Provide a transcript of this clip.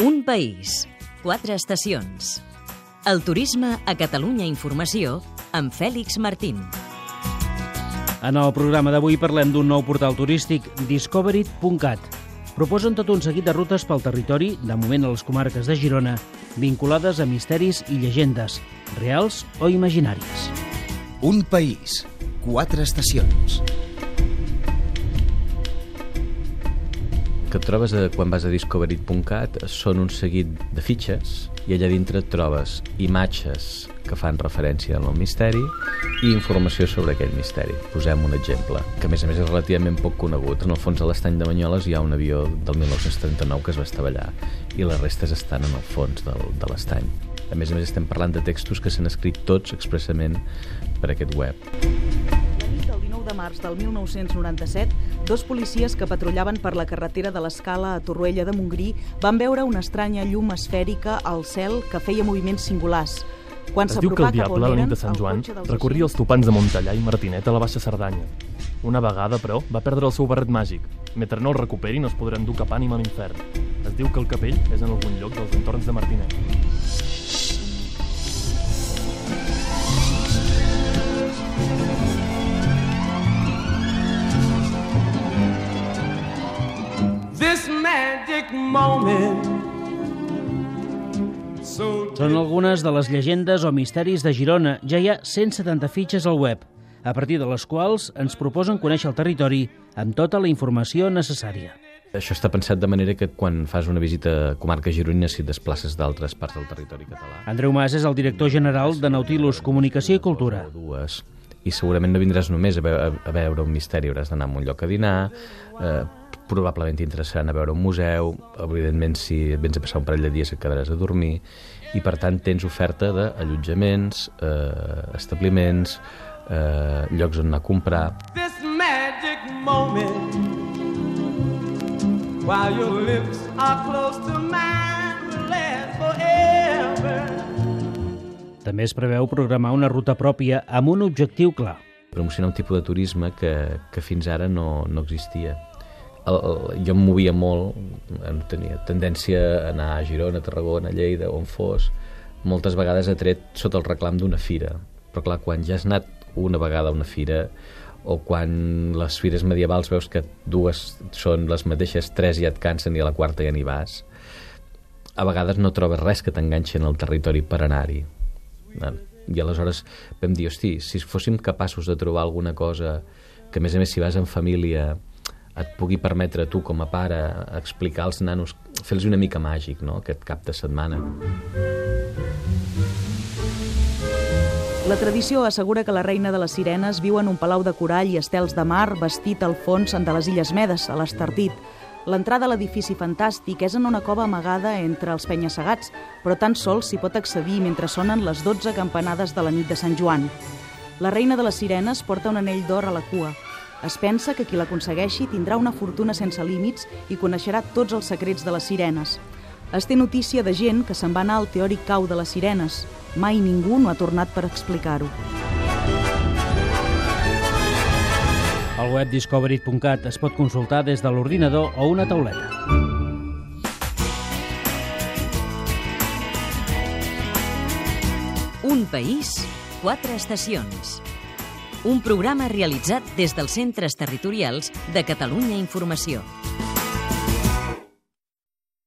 Un país, quatre estacions. El turisme a Catalunya Informació amb Fèlix Martín. En el programa d'avui parlem d'un nou portal turístic, discoverit.cat. Proposen tot un seguit de rutes pel territori, de moment a les comarques de Girona, vinculades a misteris i llegendes, reals o imaginaris. Un país, quatre estacions. Que et trobes a, quan vas a discoverit.cat són un seguit de fitxes i allà dintre et trobes imatges que fan referència al misteri i informació sobre aquell misteri. Posem un exemple, que a més a més és relativament poc conegut. En el fons de l'estany de Banyoles hi ha un avió del 1939 que es va estavellar i les restes estan en el fons del, de l'estany. A més a més estem parlant de textos que s'han escrit tots expressament per aquest web. La nit del 19 de març del 1997, dos policies que patrullaven per la carretera de l'Escala a Torroella de Montgrí van veure una estranya llum esfèrica al cel que feia moviments singulars. Quan Es diu que el diable, la nit de Sant el Joan, dels recorria els topants de Montellà i Martinet a la Baixa Cerdanya. Una vegada, però, va perdre el seu barret màgic. Mentre no el recuperi, no es podrà endur cap ànima a l'infern. Es diu que el capell és en algun lloc dels entorns de Martinet. Magic moment. Són algunes de les llegendes o misteris de Girona. Ja hi ha 170 fitxes al web, a partir de les quals ens proposen conèixer el territori amb tota la informació necessària. Això està pensat de manera que quan fas una visita a comarques gironines si et desplaces d'altres parts del territori català. Andreu Mas és el director general de Nautilus Comunicació i Cultura. Dues. I segurament no vindràs només a, ve a veure un misteri, hauràs d'anar a un lloc a dinar, eh, probablement t'interessaran a veure un museu, evidentment si vens a passar un parell de dies et quedaràs a dormir, i per tant tens oferta d'allotjaments, eh, establiments, eh, llocs on anar a comprar, this magic moment. While your lips are close to mine, last forever. També es preveu programar una ruta pròpia amb un objectiu clar. promocionar un tipus de turisme que, que fins ara no, no existia. El, el, jo em movia molt, tenia tendència a anar a Girona, a Tarragona, a Lleida, on fos. Moltes vegades he tret sota el reclam d'una fira. Però clar, quan ja has anat una vegada a una fira o quan les fires medievals veus que dues són les mateixes, tres ja et cansen i a la quarta ja n'hi vas, a vegades no trobes res que t'enganxi en el territori per anar-hi. I aleshores vam dir, hosti, si fóssim capaços de trobar alguna cosa que, a més a més, si vas en família et pugui permetre tu com a pare explicar als nanos, fer-los una mica màgic, no?, aquest cap de setmana. La tradició assegura que la reina de les sirenes viu en un palau de corall i estels de mar vestit al fons de les Illes Medes, a l'Estartit. L'entrada a l'edifici fantàstic és en una cova amagada entre els penya-segats, però tan sols s'hi pot accedir mentre sonen les 12 campanades de la nit de Sant Joan. La reina de les sirenes porta un anell d'or a la cua. Es pensa que qui l'aconsegueixi tindrà una fortuna sense límits i coneixerà tots els secrets de les sirenes. Es té notícia de gent que se'n va anar al teòric cau de les sirenes. Mai ningú no ha tornat per explicar-ho. Web discoverit.cat es pot consultar des de l'ordinador o una tauleta. Un país, quatre estacions. Un programa realitzat des dels centres territorials de Catalunya Informació.